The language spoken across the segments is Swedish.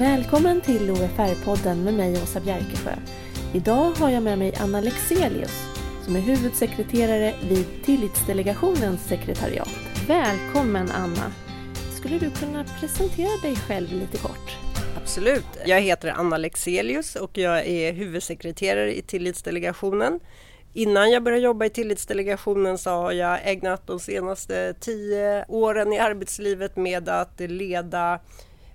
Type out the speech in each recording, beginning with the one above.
Välkommen till OFR-podden med mig Åsa Bjerkesjö. Idag har jag med mig Anna Lexelius som är huvudsekreterare vid Tillitsdelegationens sekretariat. Välkommen Anna! Skulle du kunna presentera dig själv lite kort? Absolut. Jag heter Anna Lexelius och jag är huvudsekreterare i Tillitsdelegationen. Innan jag började jobba i Tillitsdelegationen så har jag ägnat de senaste tio åren i arbetslivet med att leda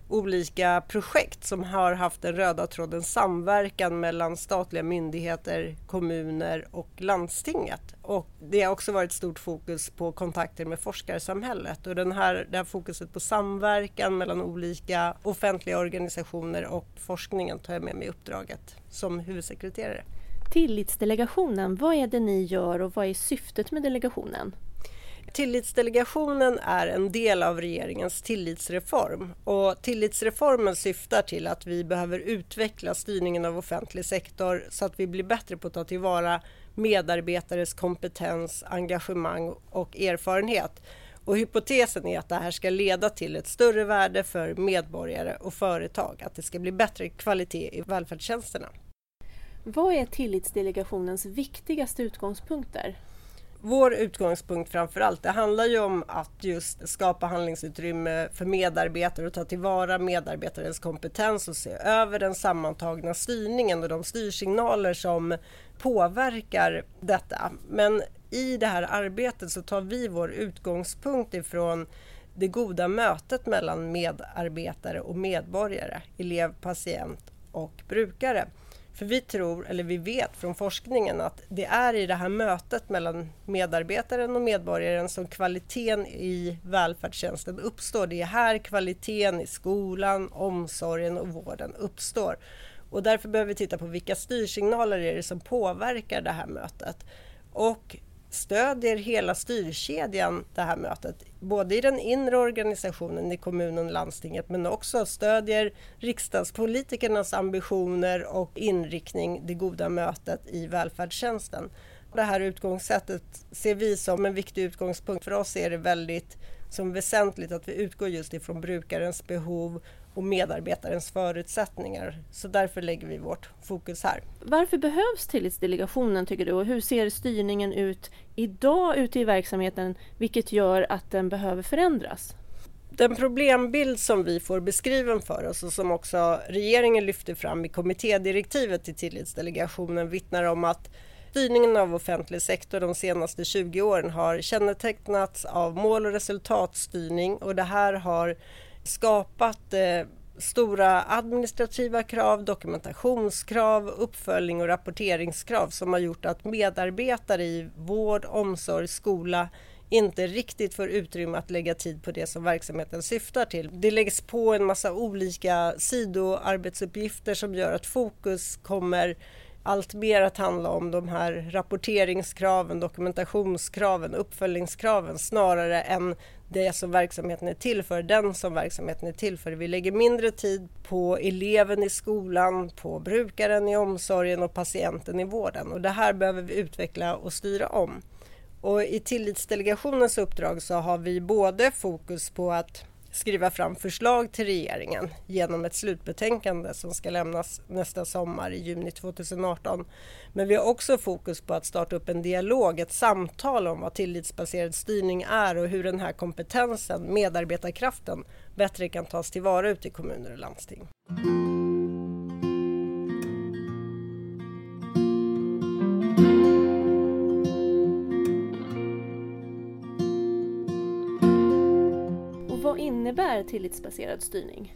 olika projekt som har haft den röda tråden samverkan mellan statliga myndigheter, kommuner och landstinget. Och det har också varit stort fokus på kontakter med forskarsamhället och den här, det här fokuset på samverkan mellan olika offentliga organisationer och forskningen tar jag med mig i uppdraget som huvudsekreterare. Tillitsdelegationen, vad är det ni gör och vad är syftet med delegationen? Tillitsdelegationen är en del av regeringens tillitsreform och tillitsreformen syftar till att vi behöver utveckla styrningen av offentlig sektor så att vi blir bättre på att ta tillvara medarbetares kompetens, engagemang och erfarenhet. Och hypotesen är att det här ska leda till ett större värde för medborgare och företag, att det ska bli bättre kvalitet i välfärdstjänsterna. Vad är Tillitsdelegationens viktigaste utgångspunkter? Vår utgångspunkt framför allt, det handlar ju om att just skapa handlingsutrymme för medarbetare och ta tillvara medarbetarens kompetens och se över den sammantagna styrningen och de styrsignaler som påverkar detta. Men i det här arbetet så tar vi vår utgångspunkt ifrån det goda mötet mellan medarbetare och medborgare, elev, patient och brukare. För vi tror, eller vi vet från forskningen att det är i det här mötet mellan medarbetaren och medborgaren som kvaliteten i välfärdstjänsten uppstår. Det är här kvaliteten i skolan, omsorgen och vården uppstår. Och därför behöver vi titta på vilka styrsignaler är det som påverkar det här mötet. Och stödjer hela styrkedjan det här mötet. Både i den inre organisationen i kommunen och landstinget men också stödjer riksdagspolitikernas ambitioner och inriktning, det goda mötet i välfärdstjänsten. Det här utgångssättet ser vi som en viktig utgångspunkt. För oss är det väldigt som väsentligt att vi utgår just ifrån brukarens behov och medarbetarens förutsättningar. Så därför lägger vi vårt fokus här. Varför behövs Tillitsdelegationen tycker du och hur ser styrningen ut idag ute i verksamheten vilket gör att den behöver förändras? Den problembild som vi får beskriven för oss och som också regeringen lyfter fram i kommittédirektivet till Tillitsdelegationen vittnar om att styrningen av offentlig sektor de senaste 20 åren har kännetecknats av mål och resultatstyrning och det här har skapat eh, stora administrativa krav, dokumentationskrav, uppföljning och rapporteringskrav som har gjort att medarbetare i vård, omsorg, skola inte riktigt får utrymme att lägga tid på det som verksamheten syftar till. Det läggs på en massa olika sidoarbetsuppgifter som gör att fokus kommer allt mer att handla om de här rapporteringskraven, dokumentationskraven, uppföljningskraven snarare än det som verksamheten är till för, den som verksamheten är till för. Vi lägger mindre tid på eleven i skolan, på brukaren i omsorgen och patienten i vården och det här behöver vi utveckla och styra om. Och I Tillitsdelegationens uppdrag så har vi både fokus på att skriva fram förslag till regeringen genom ett slutbetänkande som ska lämnas nästa sommar i juni 2018. Men vi har också fokus på att starta upp en dialog, ett samtal om vad tillitsbaserad styrning är och hur den här kompetensen, medarbetarkraften, bättre kan tas tillvara ute i kommuner och landsting. Är tillitsbaserad styrning?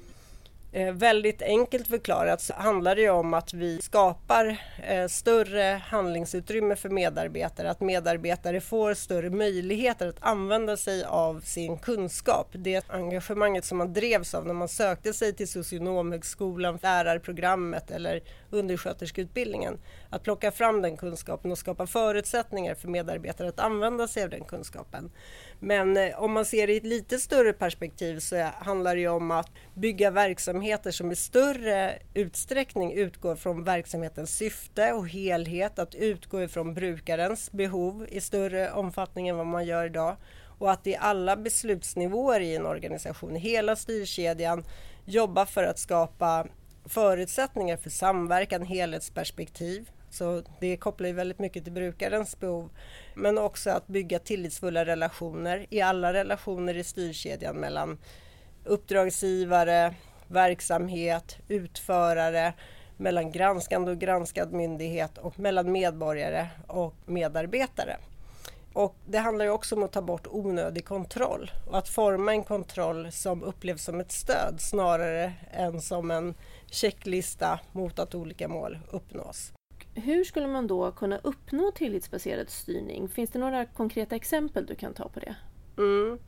Eh, väldigt enkelt förklarat så handlar det om att vi skapar eh, större handlingsutrymme för medarbetare, att medarbetare får större möjligheter att använda sig av sin kunskap. Det engagemanget som man drevs av när man sökte sig till socionomhögskolan, lärarprogrammet eller undersköterskeutbildningen. Att plocka fram den kunskapen och skapa förutsättningar för medarbetare att använda sig av den kunskapen. Men eh, om man ser det i ett lite större perspektiv så handlar det om att bygga verksamheter som i större utsträckning utgår från verksamhetens syfte och helhet, att utgå ifrån brukarens behov i större omfattning än vad man gör idag och att i alla beslutsnivåer i en organisation, hela styrkedjan jobba för att skapa förutsättningar för samverkan, helhetsperspektiv. Så det kopplar ju väldigt mycket till brukarens behov. Men också att bygga tillitsfulla relationer i alla relationer i styrkedjan mellan uppdragsgivare, verksamhet, utförare, mellan granskande och granskad myndighet och mellan medborgare och medarbetare. Och det handlar ju också om att ta bort onödig kontroll och att forma en kontroll som upplevs som ett stöd snarare än som en checklista mot att olika mål uppnås. Hur skulle man då kunna uppnå tillitsbaserad styrning? Finns det några konkreta exempel du kan ta på det? Mm.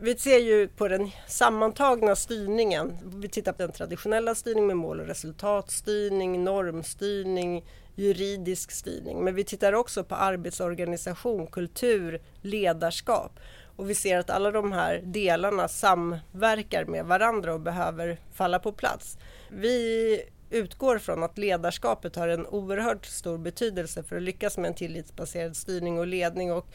Vi ser ju på den sammantagna styrningen. Vi tittar på den traditionella styrningen med mål och resultatstyrning, normstyrning, juridisk styrning. Men vi tittar också på arbetsorganisation, kultur, ledarskap. Och vi ser att alla de här delarna samverkar med varandra och behöver falla på plats. Vi utgår från att ledarskapet har en oerhört stor betydelse för att lyckas med en tillitsbaserad styrning och ledning och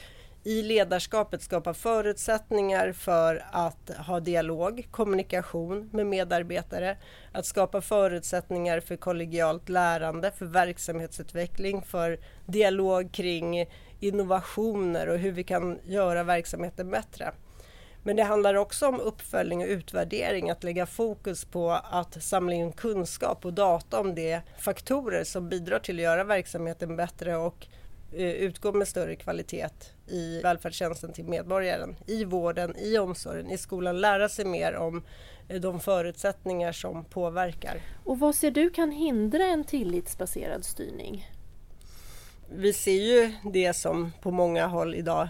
i ledarskapet skapa förutsättningar för att ha dialog, kommunikation med medarbetare, att skapa förutsättningar för kollegialt lärande, för verksamhetsutveckling, för dialog kring innovationer och hur vi kan göra verksamheten bättre. Men det handlar också om uppföljning och utvärdering, att lägga fokus på att samla in kunskap och data om de faktorer som bidrar till att göra verksamheten bättre och eh, utgå med större kvalitet i välfärdstjänsten till medborgaren, i vården, i omsorgen, i skolan, lära sig mer om eh, de förutsättningar som påverkar. Och vad ser du kan hindra en tillitsbaserad styrning? Vi ser ju det som på många håll idag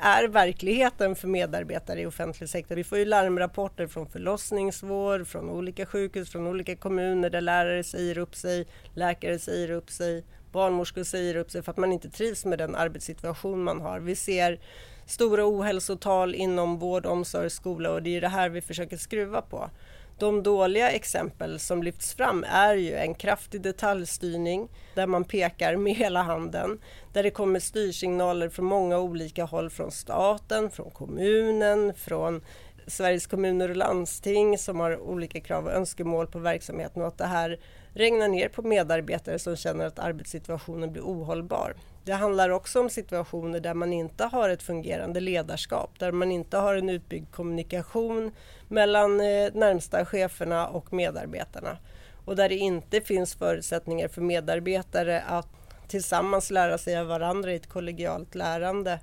är verkligheten för medarbetare i offentlig sektor. Vi får ju larmrapporter från förlossningsvård, från olika sjukhus, från olika kommuner där lärare säger upp sig, läkare säger upp sig, barnmorskor säger upp sig för att man inte trivs med den arbetssituation man har. Vi ser stora ohälsotal inom vård, omsorg, skola och det är det här vi försöker skruva på. De dåliga exempel som lyfts fram är ju en kraftig detaljstyrning där man pekar med hela handen, där det kommer styrsignaler från många olika håll, från staten, från kommunen, från Sveriges kommuner och landsting som har olika krav och önskemål på verksamheten och att det här regnar ner på medarbetare som känner att arbetssituationen blir ohållbar. Det handlar också om situationer där man inte har ett fungerande ledarskap, där man inte har en utbyggd kommunikation mellan eh, närmsta cheferna och medarbetarna och där det inte finns förutsättningar för medarbetare att tillsammans lära sig av varandra i ett kollegialt lärande.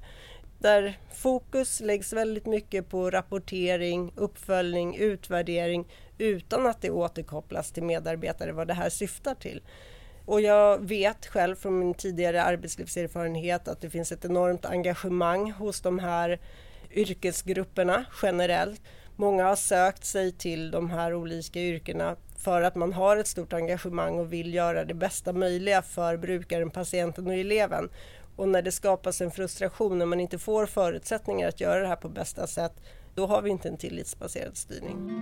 Där fokus läggs väldigt mycket på rapportering, uppföljning, utvärdering utan att det återkopplas till medarbetare vad det här syftar till. Och jag vet själv från min tidigare arbetslivserfarenhet att det finns ett enormt engagemang hos de här yrkesgrupperna generellt. Många har sökt sig till de här olika yrkena för att man har ett stort engagemang och vill göra det bästa möjliga för brukaren, patienten och eleven. Och när det skapas en frustration, när man inte får förutsättningar att göra det här på bästa sätt, då har vi inte en tillitsbaserad styrning.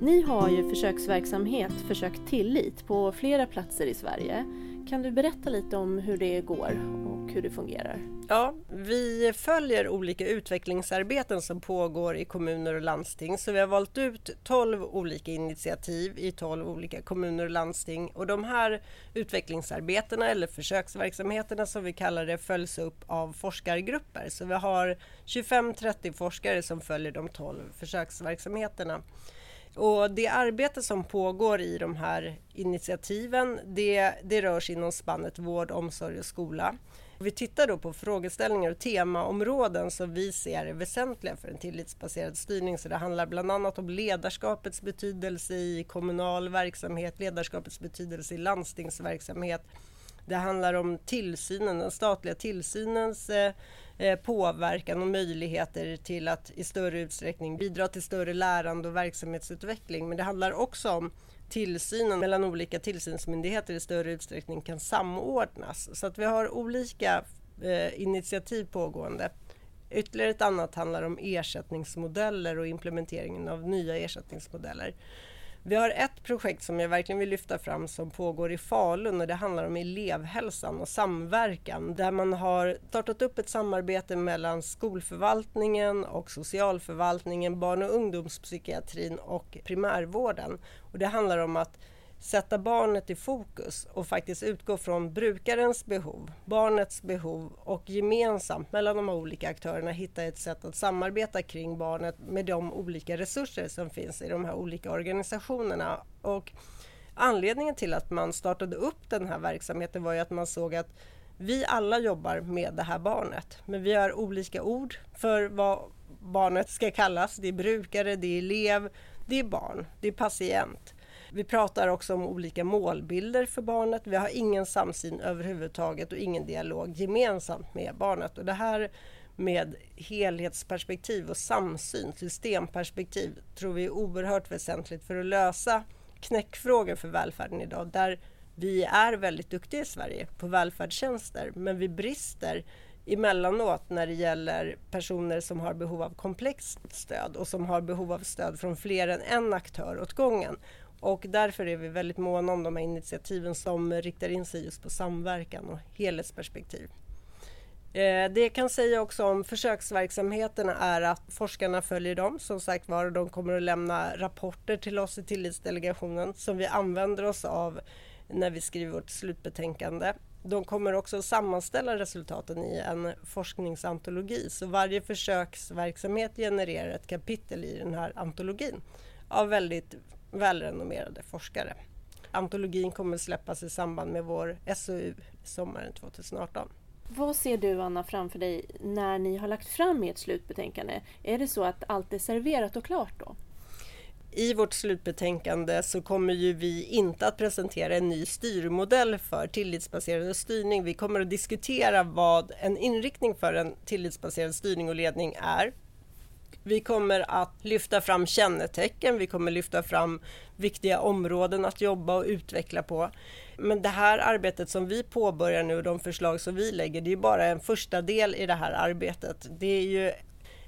Ni har ju försöksverksamhet Försök tillit på flera platser i Sverige. Kan du berätta lite om hur det går och hur det fungerar? Ja, vi följer olika utvecklingsarbeten som pågår i kommuner och landsting. Så vi har valt ut 12 olika initiativ i 12 olika kommuner och landsting. Och de här utvecklingsarbetena eller försöksverksamheterna som vi kallar det följs upp av forskargrupper. Så vi har 25-30 forskare som följer de 12 försöksverksamheterna. Och det arbete som pågår i de här initiativen det, det rör sig inom spannet vård, omsorg och skola. Vi tittar då på frågeställningar och temaområden som vi ser är väsentliga för en tillitsbaserad styrning. Så det handlar bland annat om ledarskapets betydelse i kommunal verksamhet, ledarskapets betydelse i landstingsverksamhet. Det handlar om tillsynen, den statliga tillsynens eh, Eh, påverkan och möjligheter till att i större utsträckning bidra till större lärande och verksamhetsutveckling. Men det handlar också om tillsynen mellan olika tillsynsmyndigheter i större utsträckning kan samordnas. Så att vi har olika eh, initiativ pågående. Ytterligare ett annat handlar om ersättningsmodeller och implementeringen av nya ersättningsmodeller. Vi har ett projekt som jag verkligen vill lyfta fram som pågår i Falun och det handlar om elevhälsan och samverkan där man har startat upp ett samarbete mellan skolförvaltningen och socialförvaltningen, barn och ungdomspsykiatrin och primärvården. Och det handlar om att sätta barnet i fokus och faktiskt utgå från brukarens behov, barnets behov och gemensamt mellan de olika aktörerna hitta ett sätt att samarbeta kring barnet med de olika resurser som finns i de här olika organisationerna. Och anledningen till att man startade upp den här verksamheten var ju att man såg att vi alla jobbar med det här barnet, men vi har olika ord för vad barnet ska kallas. Det är brukare, det är elev, det är barn, det är patient. Vi pratar också om olika målbilder för barnet. Vi har ingen samsyn överhuvudtaget och ingen dialog gemensamt med barnet. Och det här med helhetsperspektiv och samsyn, systemperspektiv, tror vi är oerhört väsentligt för att lösa knäckfrågor för välfärden idag. Där vi är väldigt duktiga i Sverige på välfärdstjänster, men vi brister emellanåt när det gäller personer som har behov av komplext stöd och som har behov av stöd från fler än en aktör åt gången. Och därför är vi väldigt måna om de här initiativen som riktar in sig just på samverkan och helhetsperspektiv. Eh, det jag kan säga också om försöksverksamheterna är att forskarna följer dem. Som sagt var, de kommer att lämna rapporter till oss i Tillitsdelegationen som vi använder oss av när vi skriver vårt slutbetänkande. De kommer också att sammanställa resultaten i en forskningsantologi. Så varje försöksverksamhet genererar ett kapitel i den här antologin av väldigt välrenommerade forskare. Antologin kommer släppas i samband med vår SOU sommaren 2018. Vad ser du Anna framför dig när ni har lagt fram ert slutbetänkande? Är det så att allt är serverat och klart då? I vårt slutbetänkande så kommer ju vi inte att presentera en ny styrmodell för tillitsbaserad styrning. Vi kommer att diskutera vad en inriktning för en tillitsbaserad styrning och ledning är vi kommer att lyfta fram kännetecken, vi kommer lyfta fram viktiga områden att jobba och utveckla på. Men det här arbetet som vi påbörjar nu och de förslag som vi lägger, det är bara en första del i det här arbetet. Det är ju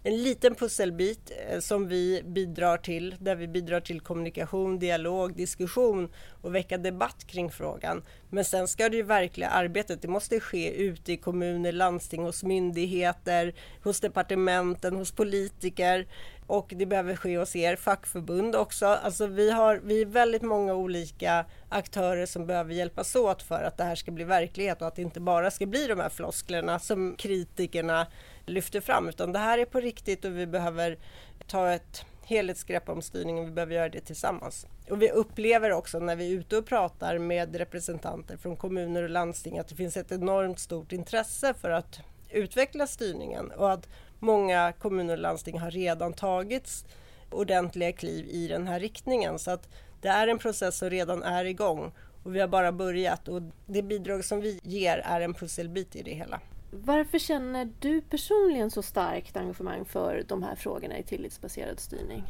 en liten pusselbit eh, som vi bidrar till, där vi bidrar till kommunikation, dialog, diskussion och väcka debatt kring frågan. Men sen ska det ju verkliga arbetet, det måste ske ute i kommuner, landsting, hos myndigheter, hos departementen, hos politiker och det behöver ske hos er fackförbund också. Alltså vi, har, vi är väldigt många olika aktörer som behöver hjälpas åt för att det här ska bli verklighet och att det inte bara ska bli de här flosklerna som kritikerna lyfter fram utan det här är på riktigt och vi behöver ta ett helhetsgrepp om styrningen. Vi behöver göra det tillsammans. Och vi upplever också när vi är ute och pratar med representanter från kommuner och landsting att det finns ett enormt stort intresse för att utveckla styrningen och att många kommuner och landsting har redan tagit ordentliga kliv i den här riktningen. Så att det är en process som redan är igång och vi har bara börjat och det bidrag som vi ger är en pusselbit i det hela. Varför känner du personligen så starkt engagemang för de här frågorna i tillitsbaserad styrning?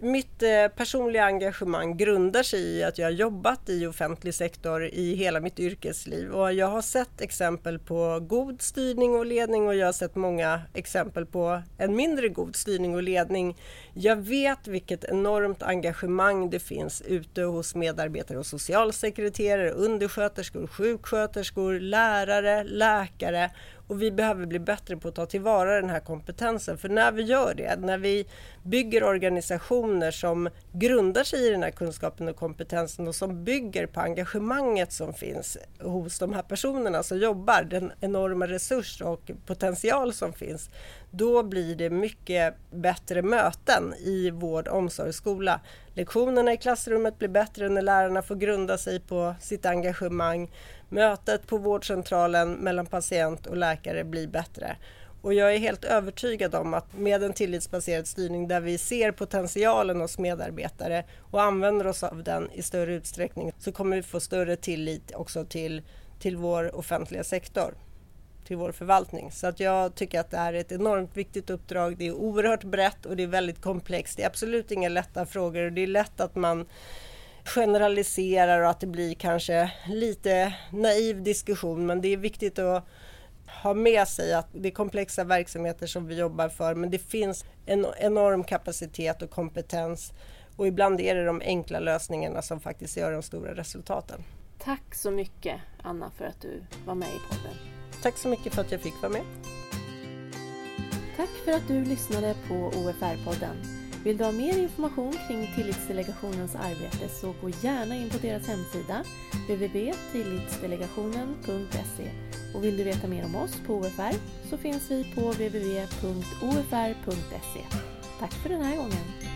Mitt eh, personliga engagemang grundar sig i att jag har jobbat i offentlig sektor i hela mitt yrkesliv och jag har sett exempel på god styrning och ledning och jag har sett många exempel på en mindre god styrning och ledning. Jag vet vilket enormt engagemang det finns ute hos medarbetare och socialsekreterare, undersköterskor, sjuksköterskor, lärare, läkare och vi behöver bli bättre på att ta tillvara den här kompetensen. För när vi gör det, när vi bygger organisationer som grundar sig i den här kunskapen och kompetensen och som bygger på engagemanget som finns hos de här personerna som jobbar, den enorma resurs och potential som finns, då blir det mycket bättre möten i vård, omsorg och skola. Lektionerna i klassrummet blir bättre när lärarna får grunda sig på sitt engagemang mötet på vårdcentralen mellan patient och läkare blir bättre. Och jag är helt övertygad om att med en tillitsbaserad styrning där vi ser potentialen hos medarbetare och använder oss av den i större utsträckning så kommer vi få större tillit också till, till vår offentliga sektor, till vår förvaltning. Så att jag tycker att det här är ett enormt viktigt uppdrag. Det är oerhört brett och det är väldigt komplext. Det är absolut inga lätta frågor och det är lätt att man generaliserar och att det blir kanske lite naiv diskussion men det är viktigt att ha med sig att det är komplexa verksamheter som vi jobbar för men det finns en enorm kapacitet och kompetens Och ibland är det de enkla lösningarna som faktiskt gör de stora resultaten. Tack så mycket Anna för att du var med i podden. Tack så mycket för att jag fick vara med. Tack för att du lyssnade på OFR-podden. Vill du ha mer information kring Tillitsdelegationens arbete så gå gärna in på deras hemsida www.tillitsdelegationen.se och vill du veta mer om oss på OFR så finns vi på www.ofr.se. Tack för den här gången!